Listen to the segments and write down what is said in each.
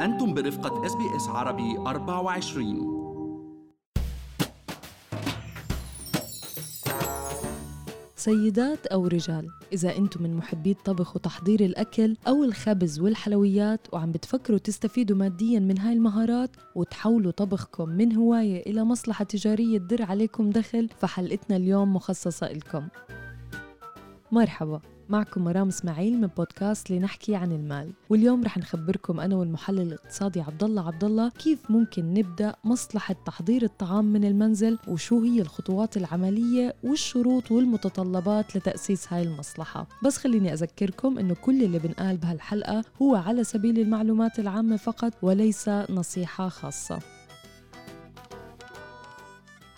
أنتم برفقة SBS عربي 24 سيدات أو رجال إذا أنتم من محبي الطبخ وتحضير الأكل أو الخبز والحلويات وعم بتفكروا تستفيدوا ماديا من هاي المهارات وتحولوا طبخكم من هواية إلى مصلحة تجارية تدر عليكم دخل فحلقتنا اليوم مخصصة لكم مرحبا. معكم مرام إسماعيل من بودكاست لنحكي عن المال. واليوم رح نخبركم أنا والمحلل الاقتصادي عبد الله عبد الله كيف ممكن نبدأ مصلحة تحضير الطعام من المنزل وشو هي الخطوات العملية والشروط والمتطلبات لتأسيس هاي المصلحة. بس خليني أذكركم إنه كل اللي بنقال بهالحلقة هو على سبيل المعلومات العامة فقط وليس نصيحة خاصة.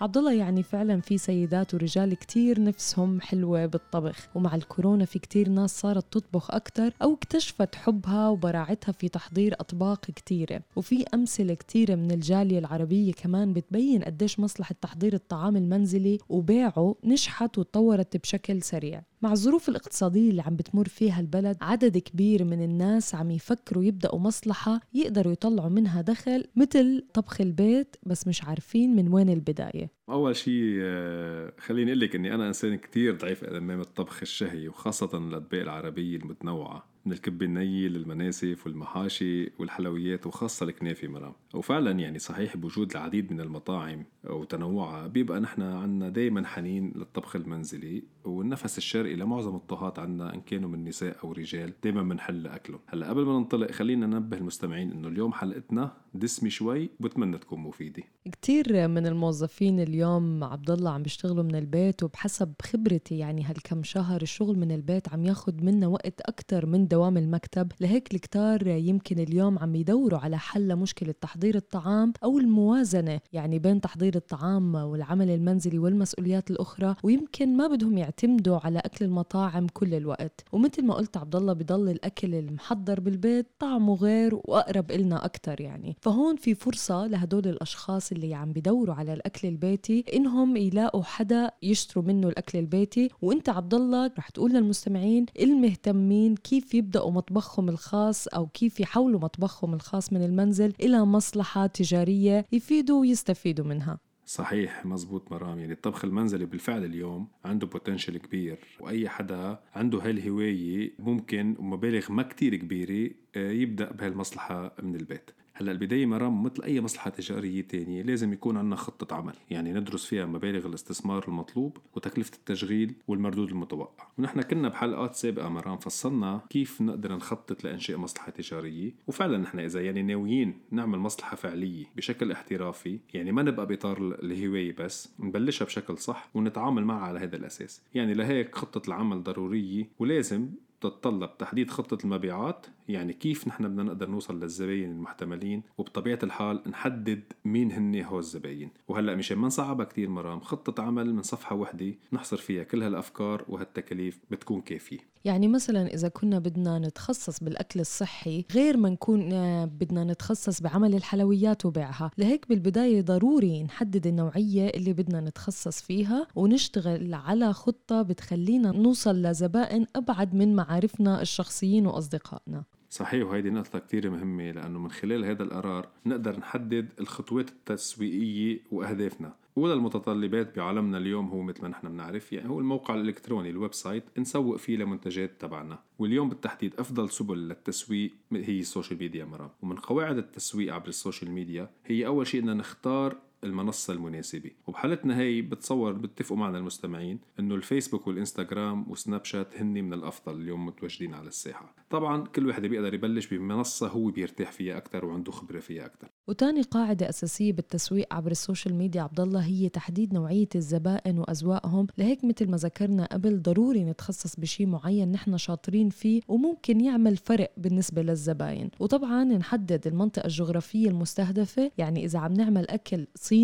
عبد الله يعني فعلا في سيدات ورجال كتير نفسهم حلوة بالطبخ ومع الكورونا في كتير ناس صارت تطبخ أكتر أو اكتشفت حبها وبراعتها في تحضير أطباق كتيرة. وفي أمثلة كتيرة من الجالية العربية كمان بتبين قديش مصلحة تحضير الطعام المنزلي وبيعه نجحت وتطورت بشكل سريع. مع الظروف الاقتصادية اللي عم بتمر فيها البلد عدد كبير من الناس عم يفكروا يبدأوا مصلحة يقدروا يطلعوا منها دخل مثل طبخ البيت بس مش عارفين من وين البداية. أول شيء آه، خليني أقول لك إني أنا إنسان كتير ضعيف أمام الطبخ الشهي وخاصة الأطباق العربية المتنوعة من الكب الني للمناسف والمحاشي والحلويات وخاصة الكنافة مرام. وفعلا يعني صحيح بوجود العديد من المطاعم وتنوعها بيبقى نحن عنا دايما حنين للطبخ المنزلي والنفس الشرقي لمعظم الطهات عنا إن كانوا من نساء أو رجال دايما بنحل أكلهم. هلأ قبل ما ننطلق خلينا ننبه المستمعين إنه اليوم حلقتنا دسمة شوي وبتمنى تكون مفيدة. كتير من الموظفين اليوم عبد الله عم بيشتغلوا من البيت وبحسب خبرتي يعني هالكم شهر الشغل من البيت عم ياخد منا وقت أكتر من دوام المكتب. لهيك الكتار يمكن اليوم عم يدوروا على حل لمشكلة تحضير الطعام أو الموازنة يعني بين تحضير الطعام والعمل المنزلي والمسؤوليات الأخرى ويمكن ما بدهم يعتمدوا على أكل المطاعم كل الوقت. ومثل ما قلت عبد الله بضل الأكل المحضر بالبيت طعمه غير وأقرب إلنا أكتر يعني. فهون في فرصة لهدول الأشخاص اللي عم بدوروا على الأكل البيتي إنهم يلاقوا حدا يشتروا منه الأكل البيتي. وإنت عبد الله رح تقول للمستمعين المهتمين كيف يبدأوا مطبخهم الخاص أو كيف يحولوا مطبخهم الخاص من المنزل إلى مصلحة تجارية يفيدوا ويستفيدوا منها. صحيح مزبوط مرام. يعني الطبخ المنزلي بالفعل اليوم عنده بوتنشل كبير وأي حدا عنده هالهواية ممكن ومبالغ ما كتير كبيرة آه، يبدأ بهالمصلحة من البيت. هلا البداية مرام مثل أي مصلحة تجارية تانية لازم يكون عندنا خطة عمل يعني ندرس فيها مبالغ الاستثمار المطلوب وتكلفة التشغيل والمردود المتوقع. ونحن كنا بحلقات سابقة مرام فصلنا كيف نقدر نخطط لإنشاء مصلحة تجارية وفعلا نحن إذا يعني ناويين نعمل مصلحة فعلية بشكل احترافي يعني ما نبقى بإطار الهواية بس نبلشها بشكل صح ونتعامل معها على هذا الأساس. يعني لهيك خطة العمل ضرورية ولازم تتطلب تحديد خطة المبيعات يعني كيف نحن بدنا نقدر نوصل للزباين المحتملين وبطبيعة الحال نحدد مين هن هو الزباين. وهلأ مشان ما نصعبها كتير مرام خطة عمل من صفحة وحدة نحصر فيها كل هالأفكار وهالتكاليف بتكون كافية. يعني مثلا إذا كنا بدنا نتخصص بالأكل الصحي غير ما نكون آه، بدنا نتخصص بعمل الحلويات وبيعها. لهيك بالبداية ضروري نحدد النوعية اللي بدنا نتخصص فيها ونشتغل على خطة بتخلينا نوصل لزبائن أبعد من معارفنا الشخصيين وأصدقائنا. صحيح وهيدي نقطة كتير مهمة لأنه من خلال هذا القرار نقدر نحدد الخطوات التسويقية وأهدافنا. أولى المتطلبات بعالمنا اليوم هو مثل ما نحن بنعرف يعني هو الموقع الإلكتروني ال website نسوق فيه لمنتجات تبعنا. واليوم بالتحديد أفضل سبل للتسويق هي ال social media مرام. ومن قواعد التسويق عبر ال social media هي أول شيء أن نختار المنصة المناسبة. وبحالتنا هي بتصور بتفقوا معنا المستمعين إنه الفيسبوك والإنستغرام وسناب شات هن من الأفضل اليوم متواجدين على الساحة. طبعا كل واحد بيقدر يبلش بمنصة هو بيرتاح فيها أكثر وعنده خبرة فيها أكثر وتاني قاعدة أساسية بالتسويق عبر السوشيال ميديا عبد الله هي تحديد نوعية الزبائن وأذواقهم لهيك مثل ما ذكرنا قبل ضروري نتخصص بشيء معين نحن شاطرين فيه وممكن يعمل فرق بالنسبة للزباين. وطبعا نحدد المنطقة الجغرافية المستهدفة يعني إذا عم نعمل أكل صيني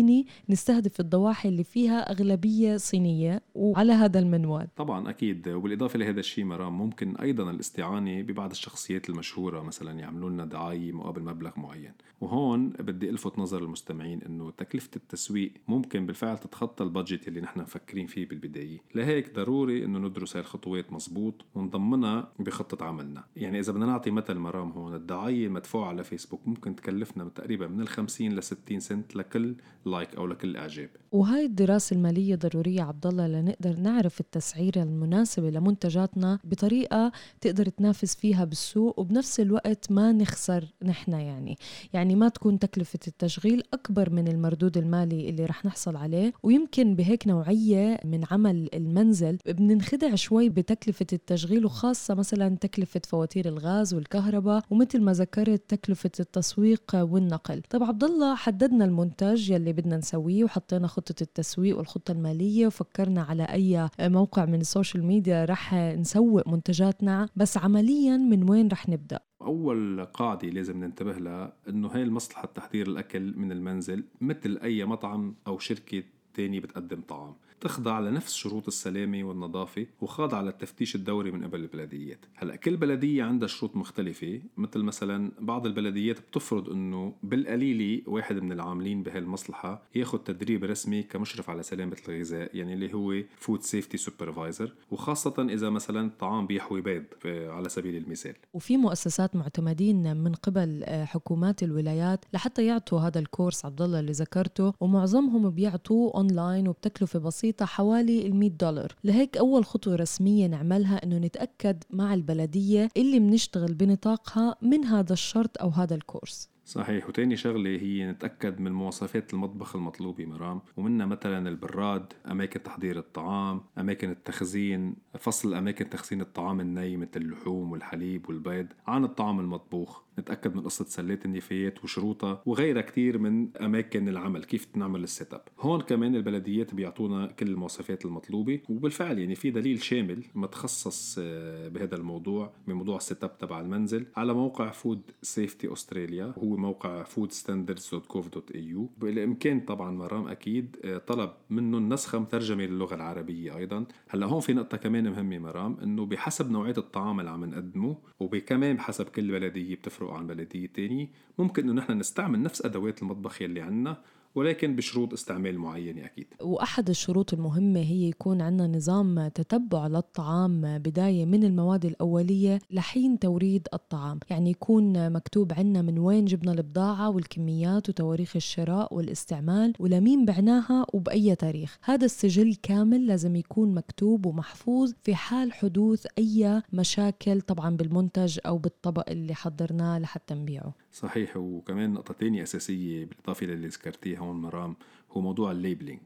نستهدف الضواحي اللي فيها أغلبية صينية وعلى هذا المنوال. طبعا أكيد وبالإضافة لهذا الشيء مرام ممكن أيضا الاستعانة ببعض الشخصيات المشهورة مثلا يعملوا لنا دعاية مقابل مبلغ معين. وهون بدي ألفت نظر المستمعين إنه تكلفة التسويق ممكن بالفعل تتخطى ال budget اللي نحن مفكرين فيه بالبداية. لهيك ضروري إنه ندرس هاي الخطوات مزبوط ونضمنها بخطة عملنا. يعني إذا بدنا نعطي مثل مرام هون الدعاية المدفوعة على فيسبوك ممكن تكلفنا تقريبا من ال 50 ل 60 سنت لكل like أو لكل اعجاب وهاي الدراسة المالية ضرورية عبد الله لنقدر نعرف التسعيره المناسبه لمنتجاتنا بطريقة تقدر تنافس فيها بالسوق وبنفس الوقت ما نخسر نحن يعني. يعني ما تكون تكلفة التشغيل أكبر من المردود المالي اللي رح نحصل عليه. ويمكن بهيك نوعية من عمل المنزل بننخدع شوي بتكلفة التشغيل وخاصة مثلا تكلفة فواتير الغاز والكهرباء ومثل ما ذكرت تكلفة التسويق والنقل. طب عبد الله حددنا المنتج يلي بدنا نسويه وحطينا خطة التسويق والخطة المالية وفكرنا على أي موقع من ال social media رح نسوق منتجاتنا. بس عمليا من وين رح نبدأ؟ أول قاعدة لازم ننتبه لها إنه هاي المصلحة تحضير الأكل من المنزل مثل أي مطعم أو شركة تانية بتقدم طعام. تخضع لنفس شروط السلامة والنظافة وخاضعة للتفتيش الدوري من قبل البلديات. هلأ كل بلدية عندها شروط مختلفة مثل مثلا بعض البلديات بتفرض إنه بالقليلة واحد من العاملين بهالمصلحة ياخذ تدريب رسمي كمشرف على سلامة الغذاء يعني اللي هو food safety supervisor وخاصة إذا مثلا طعام بيحوي بيض على سبيل المثال. وفي مؤسسات معتمدين من قبل آه، حكومات الولايات لحتى يعطوا هذا الكورس عبد الله اللي ذكرته ومعظمهم بيعطوه اونلاين وبتكلفة بسيطة بسيطة حوالي ال 100 دولار. لهيك أول خطوة رسمية نعملها أنه نتأكد مع البلدية اللي بنشتغل بنطاقها من هذا الشرط أو هذا الكورس. صحيح وتاني شغلة هي نتأكد من مواصفات المطبخ المطلوبة مرام ومنها مثلا البراد أماكن تحضير الطعام أماكن التخزين فصل أماكن تخزين الطعام الني مثل اللحوم والحليب والبيض عن الطعام المطبوخ. نتأكد من قصة سلات النفايات وشروطها وغيرها كتير من أماكن العمل كيف نعمل ال set up هون كمان البلديات بيعطونا كل المواصفات المطلوبة وبالفعل يعني في دليل شامل متخصص آه، بهذا الموضوع بموضوع ال set up تبع المنزل على موقع Food Safety أستراليا هو موقع foodstandards.gov.au بالإمكان طبعا مرام أكيد آه، طلب منه النسخة مترجمة للغة العربية أيضا. هلأ هون في نقطة كمان مهمة مرام إنه بحسب نوعية الطعام اللي عم نقدمه وبكمان بحسب كل بلدية بتفرق تفرق عن بلدية تانية ممكن إنه نحن نستعمل نفس أدوات المطبخ يلي عنا ولكن بشروط استعمال معينة أكيد. وأحد الشروط المهمة هي يكون عندنا نظام تتبع للطعام بداية من المواد الأولية لحين توريد الطعام. يعني يكون مكتوب عندنا من وين جبنا البضاعة والكميات وتواريخ الشراء والاستعمال ولمين بعناها وبأي تاريخ. هذا السجل كامل لازم يكون مكتوب ومحفوظ في حال حدوث أي مشاكل طبعا بالمنتج أو بالطبق اللي حضرناه لحتى نبيعه. صحيح وكمان نقطة تانية أساسية بالإضافة للي ذكرتيها هون مرام هو موضوع ال labelling.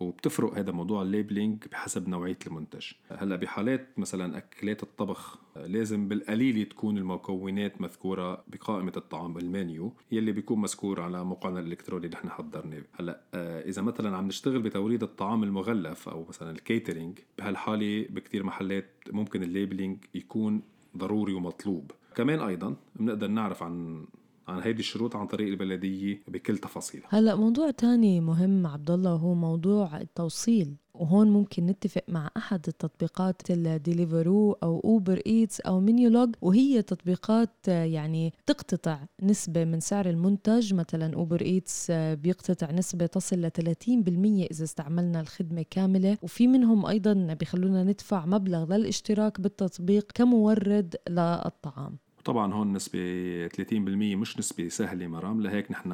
وبتفرق هذا موضوع ال labelling بحسب نوعية المنتج. هلأ بحالات مثلا أكلات الطبخ لازم بالقليل تكون المكونات مذكورة بقائمة الطعام المنيو يلي بيكون مذكور على موقعنا الالكتروني اللي نحن حضرناه. هلأ آه، إذا مثلا عم نشتغل بتوريد الطعام المغلف أو مثلا ال catering بهالحالة بكثير محلات ممكن ال labelling يكون ضروري ومطلوب. كمان أيضا بنقدر نعرف عن عن هيدي الشروط عن طريق البلدية بكل تفاصيلها. هلأ موضوع تاني مهم عبد الله هو موضوع التوصيل. وهون ممكن نتفق مع أحد التطبيقات ال Deliveroo أو Uber Eats أو Menulog وهي تطبيقات يعني تقتطع نسبة من سعر المنتج. مثلا Uber Eats بيقتطع نسبة تصل ل 30% إذا استعملنا الخدمة كاملة. وفي منهم أيضا بيخلونا ندفع مبلغ للاشتراك بالتطبيق كمورد للطعام. طبعا هون نسبة 30% مش نسبة سهلة مرام لهيك نحن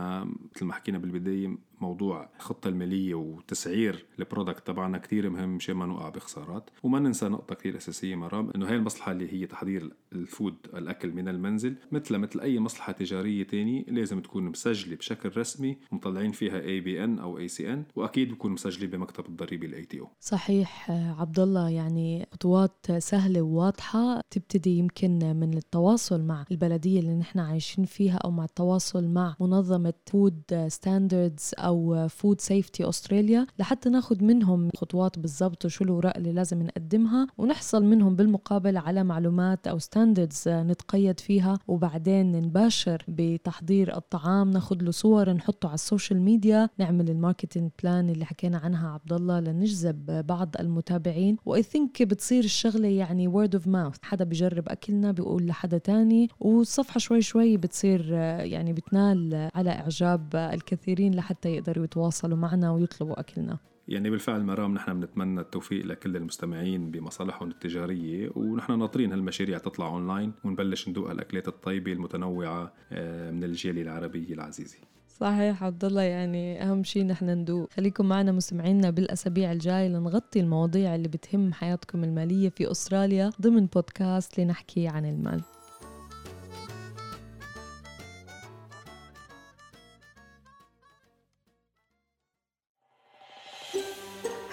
مثل ما حكينا بالبداية موضوع الخطة المالية وتسعير ال product تبعنا كتير مهم مشان ما نوقع بخسارات. وما ننسى نقطة كتير أساسية مرام إنه هاي المصلحة اللي هي تحضير ال food الأكل من المنزل مثل مثل أي مصلحة تجارية تاني لازم تكون مسجلة بشكل رسمي ومطلعين فيها ABN أو ACN وأكيد بكون مسجلة بمكتب الضريبي ال ATO صحيح عبد الله يعني خطوات سهلة وواضحة تبتدي يمكن من التواصل مع البلدية اللي نحن عايشين فيها أو مع التواصل مع منظمة Food Standards أو Food Safety Australia لحتى ناخد منهم خطوات بالضبط وشو الأوراق اللي لازم نقدمها ونحصل منهم بالمقابل على معلومات أو standards نتقيد فيها وبعدين نباشر بتحضير الطعام ناخد له صور نحطه على ال social media نعمل ال marketing plan اللي حكينا عنها عبد الله لنجذب بعض المتابعين. و I think بتصير الشغلة يعني word of mouth حدا بجرب أكلنا بيقول لحدا تاني. والصفحه شوي شوي بتصير يعني بتنال على إعجاب الكثيرين لحتى يقدروا يتواصلوا معنا ويطلبوا أكلنا. يعني بالفعل مرام نحن بنتمنى التوفيق لكل المستمعين بمصالحهم التجارية ونحن ناطرين هالمشاريع تطلع اونلاين ونبلش ندوق هالأكلات الطيبة المتنوعة آه، من الجالية العربية العزيزة صحيح عبد الله يعني أهم شيء نحن ندوق. خليكم معنا مستمعينا بالأسابيع الجاية لنغطي المواضيع اللي بتهم حياتكم المالية في أستراليا ضمن بودكاست لنحكي عن المال.